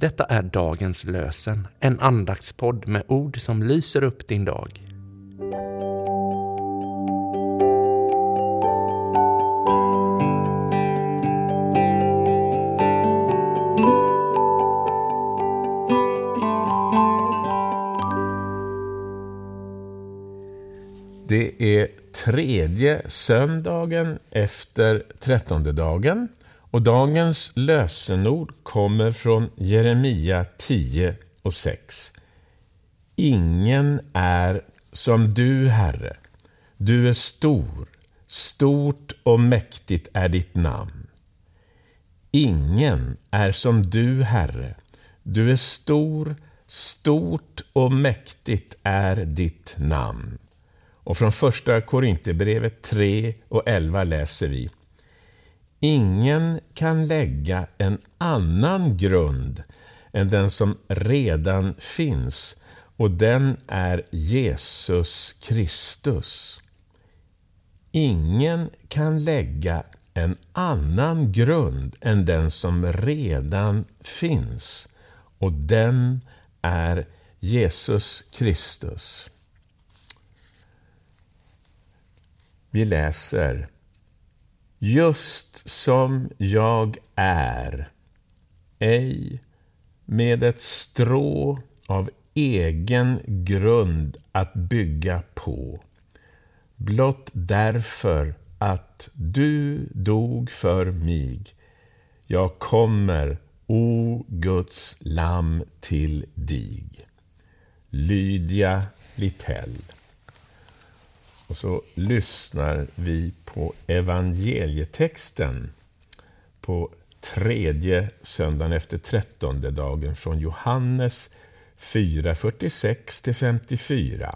Detta är dagens lösen, en andaktspodd med ord som lyser upp din dag. Det är tredje söndagen efter trettonde dagen och dagens lösenord kommer från Jeremia 10 och 6. Ingen är som du, Herre. Du är stor, stort och mäktigt är ditt namn. Ingen är som du, Herre. Du är stor, stort och mäktigt är ditt namn. Och från första Korinthierbrevet 3 och 11 läser vi Ingen kan lägga en annan grund än den som redan finns och den är Jesus Kristus. Ingen kan lägga en annan grund än den som redan finns och den är Jesus Kristus. Vi läser Just som jag är, ej med ett strå av egen grund att bygga på, blott därför att du dog för mig. Jag kommer, o Guds lamm, till dig. Lydia Littell. Och så lyssnar vi på evangelietexten på tredje söndagen efter trettonde dagen från Johannes 4, 46-54.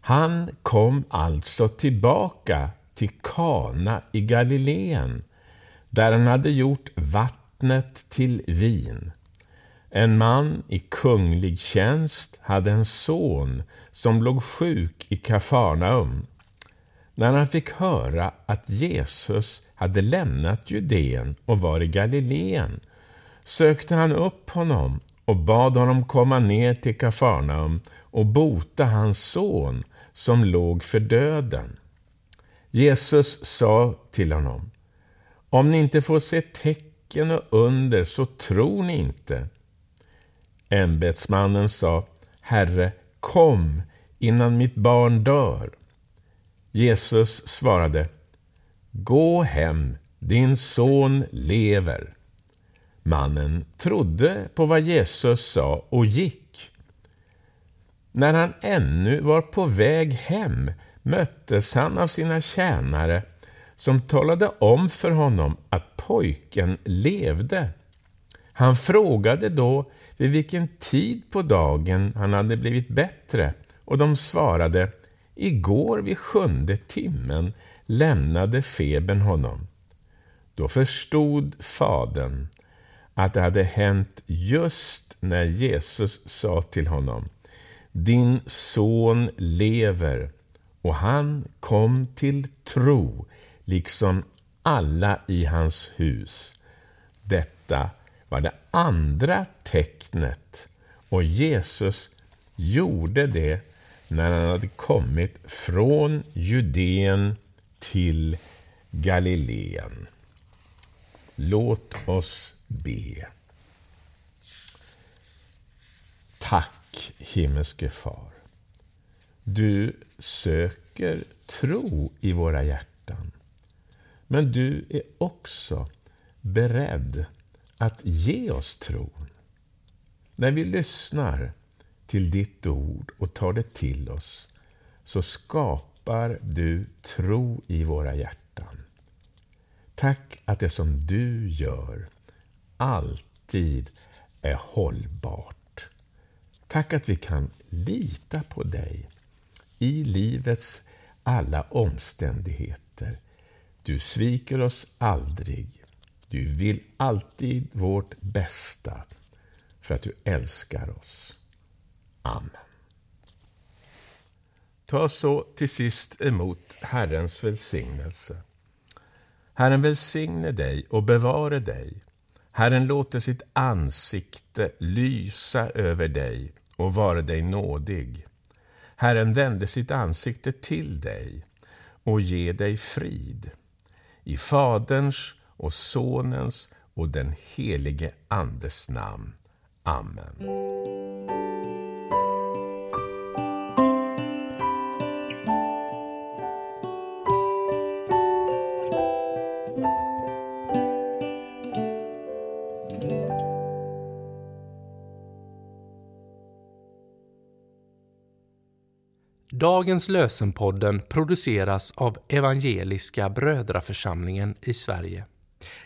Han kom alltså tillbaka till Kana i Galileen, där han hade gjort vattnet till vin. En man i kunglig tjänst hade en son som låg sjuk i Kafarnaum. När han fick höra att Jesus hade lämnat Judeen och var i Galileen sökte han upp honom och bad honom komma ner till Kafarnaum och bota hans son som låg för döden. Jesus sa till honom, om ni inte får se tecken och under så tror ni inte. Ämbetsmannen sa, Herre, kom innan mitt barn dör. Jesus svarade, Gå hem, din son lever. Mannen trodde på vad Jesus sa och gick. När han ännu var på väg hem möttes han av sina tjänare som talade om för honom att pojken levde. Han frågade då vid vilken tid på dagen han hade blivit bättre och de svarade Igår vid sjunde timmen lämnade febern honom. Då förstod fadern att det hade hänt just när Jesus sa till honom Din son lever och han kom till tro liksom alla i hans hus. Detta var det andra tecknet och Jesus gjorde det när han hade kommit från Judeen till Galileen. Låt oss be. Tack, himmelske Far. Du söker tro i våra hjärtan. Men du är också beredd att ge oss tron. När vi lyssnar till ditt ord och tar det till oss så skapar du tro i våra hjärtan. Tack att det som du gör alltid är hållbart. Tack att vi kan lita på dig i livets alla omständigheter. Du sviker oss aldrig. Du vill alltid vårt bästa för att du älskar oss. Amen. Ta så till sist emot Herrens välsignelse. Herren välsigne dig och bevare dig. Herren låter sitt ansikte lysa över dig och vara dig nådig. Herren vände sitt ansikte till dig och ge dig frid. I Faderns och Sonens och den helige Andes namn. Amen. Dagens lösenpodden produceras av Evangeliska Brödraförsamlingen i Sverige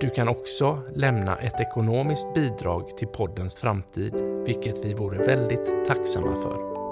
Du kan också lämna ett ekonomiskt bidrag till poddens framtid, vilket vi vore väldigt tacksamma för.